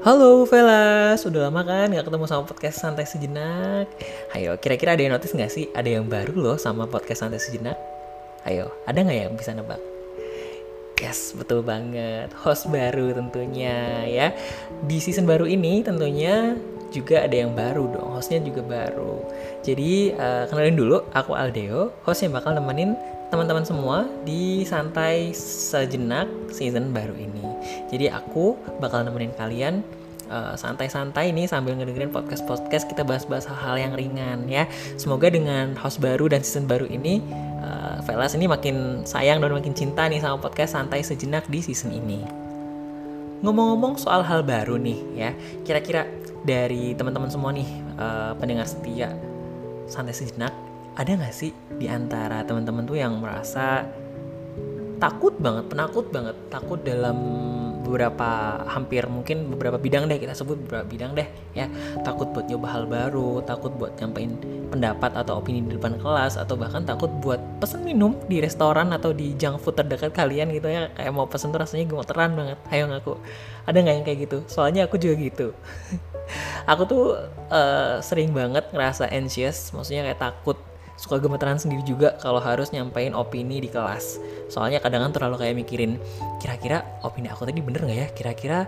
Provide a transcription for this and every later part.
Halo Vela, sudah lama kan gak ketemu sama podcast Santai Sejenak? Ayo, kira-kira ada yang notice gak sih? Ada yang baru loh sama podcast Santai Sejenak? Ayo, ada gak yang bisa nebak? Yes, betul banget. Host baru tentunya ya. Di season baru ini tentunya juga ada yang baru dong. Hostnya juga baru. Jadi uh, kenalin dulu, aku Aldeo, host yang bakal nemenin teman-teman semua di santai sejenak season baru ini. Jadi aku bakal nemenin kalian santai santai-santai nih sambil ngedengerin podcast-podcast kita bahas-bahas hal-hal yang ringan ya. Semoga dengan host baru dan season baru ini uh, Velas ini makin sayang dan makin cinta nih sama podcast santai sejenak di season ini. Ngomong-ngomong soal hal baru nih ya, kira-kira dari teman-teman semua nih uh, pendengar setia santai sejenak ada nggak sih di antara teman-teman tuh yang merasa takut banget, penakut banget, takut dalam beberapa hampir mungkin beberapa bidang deh kita sebut beberapa bidang deh ya. Takut buat nyoba hal baru takut buat nyampein pendapat atau opini di depan kelas atau bahkan takut buat pesen minum di restoran atau di junk food terdekat kalian gitu ya. Kayak mau pesen tuh rasanya gemeteran banget. Ayo ngaku. Ada nggak yang kayak gitu? Soalnya aku juga gitu. Aku tuh uh, sering banget ngerasa anxious maksudnya kayak takut suka gemeteran sendiri juga kalau harus nyampein opini di kelas. Soalnya kadang kan terlalu kayak mikirin, kira-kira opini aku tadi bener nggak ya? Kira-kira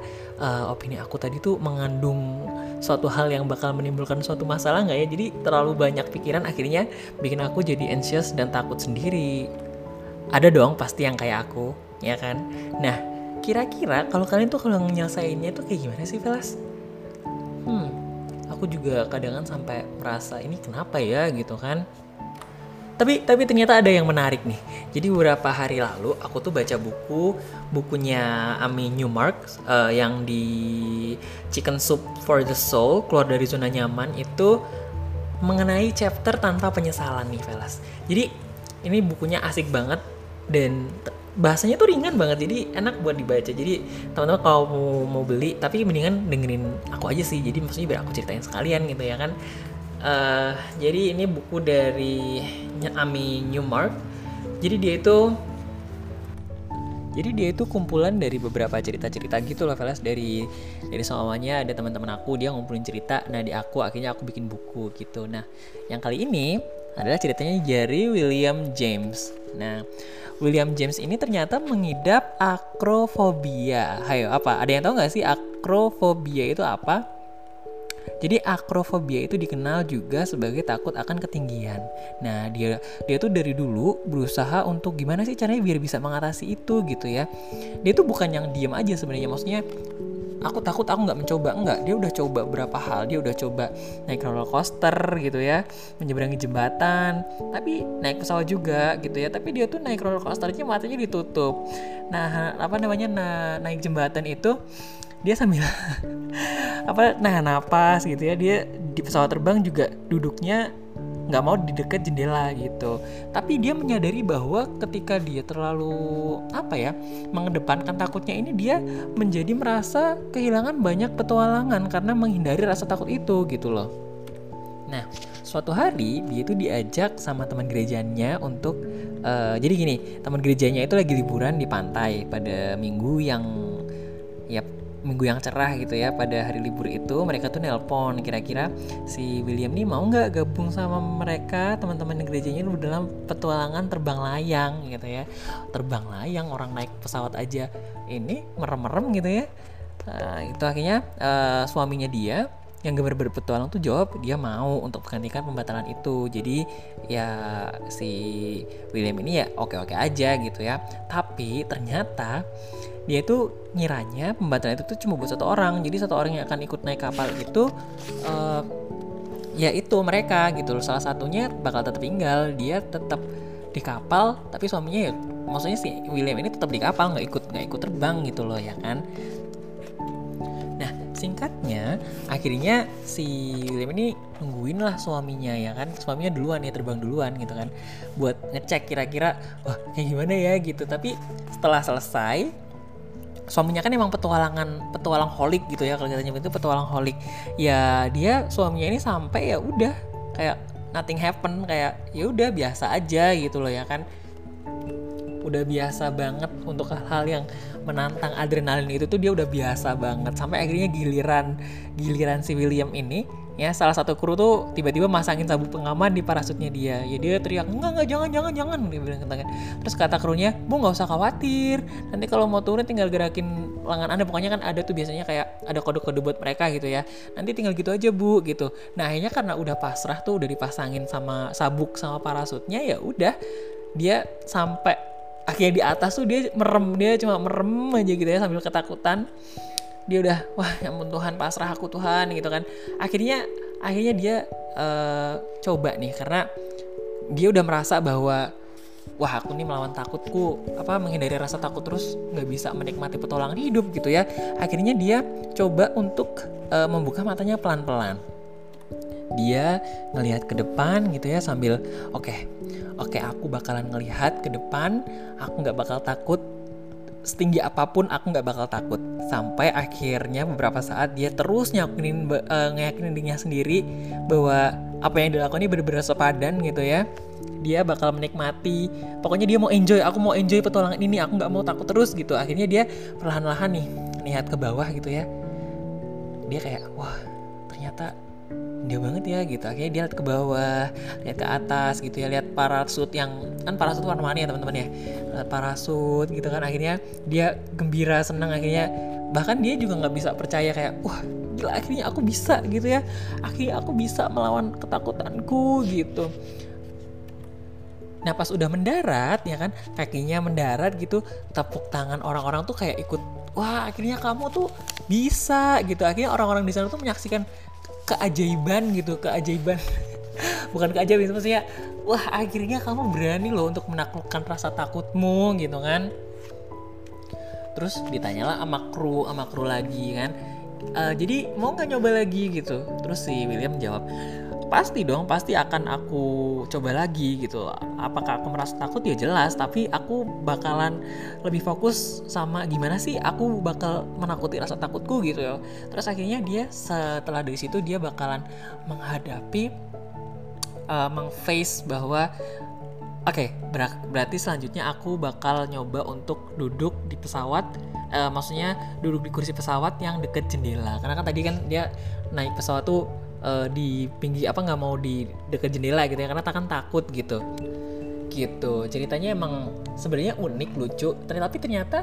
uh, opini aku tadi tuh mengandung suatu hal yang bakal menimbulkan suatu masalah nggak ya? Jadi terlalu banyak pikiran akhirnya bikin aku jadi anxious dan takut sendiri. Ada dong pasti yang kayak aku, ya kan? Nah, kira-kira kalau kalian tuh kalau nyelesainnya tuh kayak gimana sih, Velas? Hmm, aku juga kadang kan sampai merasa ini kenapa ya gitu kan tapi tapi ternyata ada yang menarik nih. Jadi beberapa hari lalu aku tuh baca buku bukunya Ami Newmark uh, yang di Chicken Soup for the Soul keluar dari zona nyaman itu mengenai chapter tanpa penyesalan nih Velas. Jadi ini bukunya asik banget dan bahasanya tuh ringan banget jadi enak buat dibaca jadi teman-teman kalau mau, mau beli tapi mendingan dengerin aku aja sih jadi maksudnya biar aku ceritain sekalian gitu ya kan uh, jadi ini buku dari Ami Newmark. Jadi dia itu jadi dia itu kumpulan dari beberapa cerita-cerita gitu loh Velas dari dari semuanya ada teman-teman aku dia ngumpulin cerita. Nah di aku akhirnya aku bikin buku gitu. Nah yang kali ini adalah ceritanya dari William James. Nah William James ini ternyata mengidap akrofobia. Hayo apa? Ada yang tahu nggak sih akrofobia itu apa jadi akrofobia itu dikenal juga sebagai takut akan ketinggian. Nah, dia dia tuh dari dulu berusaha untuk gimana sih caranya biar bisa mengatasi itu gitu ya. Dia tuh bukan yang diem aja sebenarnya, maksudnya aku takut aku nggak mencoba enggak dia udah coba berapa hal dia udah coba naik roller coaster gitu ya menyeberangi jembatan tapi naik pesawat juga gitu ya tapi dia tuh naik roller coasternya matanya ditutup nah apa namanya nah, naik jembatan itu dia sambil apa nah napas gitu ya. Dia di pesawat terbang juga duduknya nggak mau di dekat jendela gitu. Tapi dia menyadari bahwa ketika dia terlalu apa ya mengedepankan takutnya ini dia menjadi merasa kehilangan banyak petualangan karena menghindari rasa takut itu gitu loh. Nah suatu hari dia itu diajak sama teman gerejanya untuk uh, jadi gini teman gerejanya itu lagi liburan di pantai pada minggu yang ya minggu yang cerah gitu ya pada hari libur itu mereka tuh nelpon kira-kira si William nih mau nggak gabung sama mereka? Teman-teman gerejanya lu dalam petualangan terbang layang gitu ya. Terbang layang orang naik pesawat aja. Ini merem-merem gitu ya. Nah, itu akhirnya uh, suaminya dia yang gambar berpetualang tuh jawab dia mau untuk menggantikan pembatalan itu. Jadi ya si William ini ya oke-oke aja gitu ya. Tapi ternyata dia itu ngiranya pembatalan itu tuh cuma buat satu orang. Jadi satu orang yang akan ikut naik kapal itu uh, ya itu mereka gitu loh. Salah satunya bakal tetap tinggal dia tetap di kapal tapi suaminya ya maksudnya si William ini tetap di kapal nggak ikut nggak ikut terbang gitu loh ya kan? Nah singkatnya akhirnya si William ini nungguin lah suaminya ya kan? Suaminya duluan ya terbang duluan gitu kan? Buat ngecek kira-kira wah kayak gimana ya? gitu. Tapi setelah selesai suaminya kan emang petualangan petualang holik gitu ya kalau kita nyebut itu petualang holik. Ya dia suaminya ini sampai ya udah kayak nothing happen kayak ya udah biasa aja gitu loh ya kan udah biasa banget untuk hal-hal yang menantang adrenalin itu tuh dia udah biasa banget. Sampai akhirnya giliran giliran si William ini ya salah satu kru tuh tiba-tiba masangin sabuk pengaman di parasutnya dia. Ya dia teriak enggak enggak jangan jangan jangan dia bilang kan. Terus kata krunya bu nggak usah khawatir. Nanti kalau mau turun tinggal gerakin lengan anda. Pokoknya kan ada tuh biasanya kayak ada kode-kode buat mereka gitu ya. Nanti tinggal gitu aja bu gitu. Nah akhirnya karena udah pasrah tuh udah dipasangin sama sabuk sama parasutnya ya udah dia sampai akhirnya di atas tuh dia merem dia cuma merem aja gitu ya sambil ketakutan. Dia udah wah ya ampun Tuhan pasrah aku Tuhan gitu kan. Akhirnya akhirnya dia uh, coba nih karena dia udah merasa bahwa wah aku nih melawan takutku apa menghindari rasa takut terus nggak bisa menikmati petualangan hidup gitu ya. Akhirnya dia coba untuk uh, membuka matanya pelan-pelan dia ngelihat ke depan gitu ya sambil oke okay, oke okay, aku bakalan ngelihat ke depan aku nggak bakal takut. Setinggi apa pun aku nggak bakal takut. Sampai akhirnya beberapa saat dia terus nyakinin uh, ngeyakinin dirinya sendiri bahwa apa yang dilakukan ini benar-benar sepadan gitu ya. Dia bakal menikmati pokoknya dia mau enjoy aku mau enjoy petualangan ini aku nggak mau takut terus gitu. Akhirnya dia perlahan-lahan nih lihat ke bawah gitu ya. Dia kayak wah ternyata dia banget ya gitu. Akhirnya dia lihat ke bawah lihat ke atas gitu ya. Lihat parasut yang kan parasut warna-warni ya teman-teman ya. Lihat parasut gitu kan. Akhirnya dia gembira senang akhirnya bahkan dia juga nggak bisa percaya kayak wah gila akhirnya aku bisa gitu ya. Akhirnya aku bisa melawan ketakutanku gitu. Nah pas udah mendarat ya kan kakinya mendarat gitu tepuk tangan orang-orang tuh kayak ikut wah akhirnya kamu tuh bisa gitu. Akhirnya orang-orang di sana tuh menyaksikan keajaiban gitu keajaiban. Bukan keajaiban maksudnya wah akhirnya kamu berani loh untuk menaklukkan rasa takutmu gitu kan. Terus ditanyalah sama kru sama kru lagi kan. Uh, jadi mau nggak nyoba lagi gitu? Terus si William jawab pasti dong pasti akan aku coba lagi gitu apakah aku merasa takut? Ya jelas tapi aku bakalan lebih fokus sama gimana sih aku bakal menakuti rasa takutku gitu ya terus akhirnya dia setelah dari situ dia bakalan menghadapi uh, mengface bahwa Oke, okay, ber berarti selanjutnya aku bakal nyoba untuk duduk di pesawat, uh, maksudnya duduk di kursi pesawat yang deket jendela. Karena kan tadi kan dia naik pesawat tuh uh, di pinggir apa nggak mau di dekat jendela gitu ya karena takkan takut gitu. Gitu. Ceritanya emang sebenarnya unik lucu tapi ternyata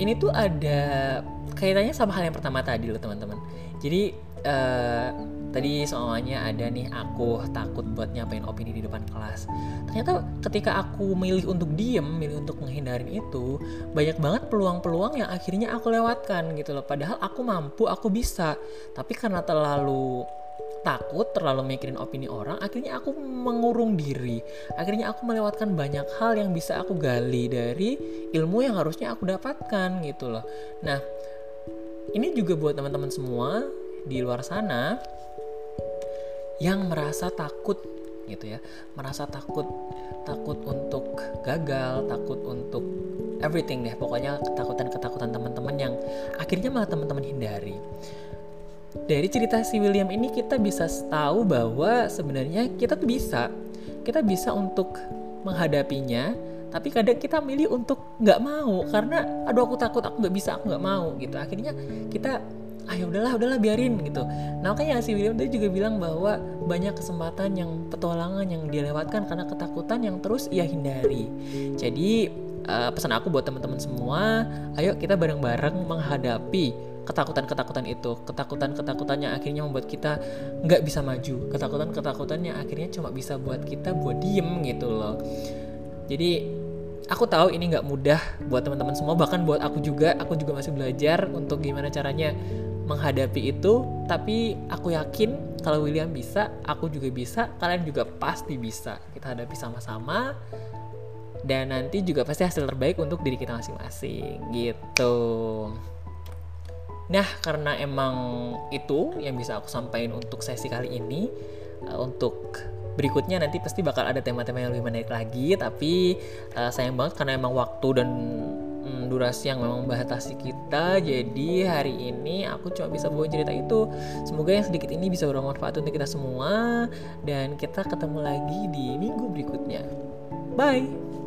ini tuh ada kaitannya sama hal yang pertama tadi loh teman-teman. Jadi uh, tadi soalnya ada nih aku takut buat nyapain opini di depan kelas. Ternyata ketika aku milih untuk diem milih untuk menghindarin itu banyak banget peluang-peluang yang akhirnya aku lewatkan gitu loh. Padahal aku mampu aku bisa. Tapi karena terlalu takut terlalu mikirin opini orang akhirnya aku mengurung diri. Akhirnya aku melewatkan banyak hal yang bisa aku gali dari ilmu yang harusnya aku dapatkan gitu loh. Nah ini juga buat teman-teman semua di luar sana yang merasa takut gitu ya. Merasa takut takut untuk gagal takut untuk everything deh. Pokoknya ketakutan ketakutan teman-teman yang akhirnya malah teman-teman hindari dari cerita si William ini kita bisa tahu bahwa sebenarnya kita tuh bisa. Kita bisa untuk menghadapinya tapi kadang kita milih untuk nggak mau. Karena aduh aku takut aku nggak bisa aku nggak mau gitu. Akhirnya kita ayo ah, ya udahlah udahlah biarin gitu. Nah makanya si William tadi juga bilang bahwa banyak kesempatan yang petualangan yang dilewatkan karena ketakutan yang terus ia hindari. Jadi uh, pesan aku buat teman-teman semua ayo kita bareng-bareng menghadapi ketakutan-ketakutan itu. Ketakutan-ketakutannya akhirnya membuat kita nggak bisa maju. Ketakutan-ketakutannya akhirnya cuma bisa buat kita buat diem gitu loh. Jadi aku tahu ini nggak mudah buat teman-teman semua bahkan buat aku juga. Aku juga masih belajar untuk gimana caranya menghadapi itu. Tapi aku yakin kalau William bisa aku juga bisa kalian juga pasti bisa kita hadapi sama-sama. Dan nanti juga pasti hasil terbaik untuk diri kita masing-masing gitu. Nah, karena emang itu yang bisa aku sampaikan untuk sesi kali ini. Uh, untuk berikutnya nanti pasti bakal ada tema-tema yang lebih menarik lagi, tapi uh, sayang banget karena emang waktu dan mm, durasi yang memang membatasi kita. Jadi hari ini aku cuma bisa bawa cerita itu. Semoga yang sedikit ini bisa bermanfaat untuk kita semua dan kita ketemu lagi di minggu berikutnya. Bye.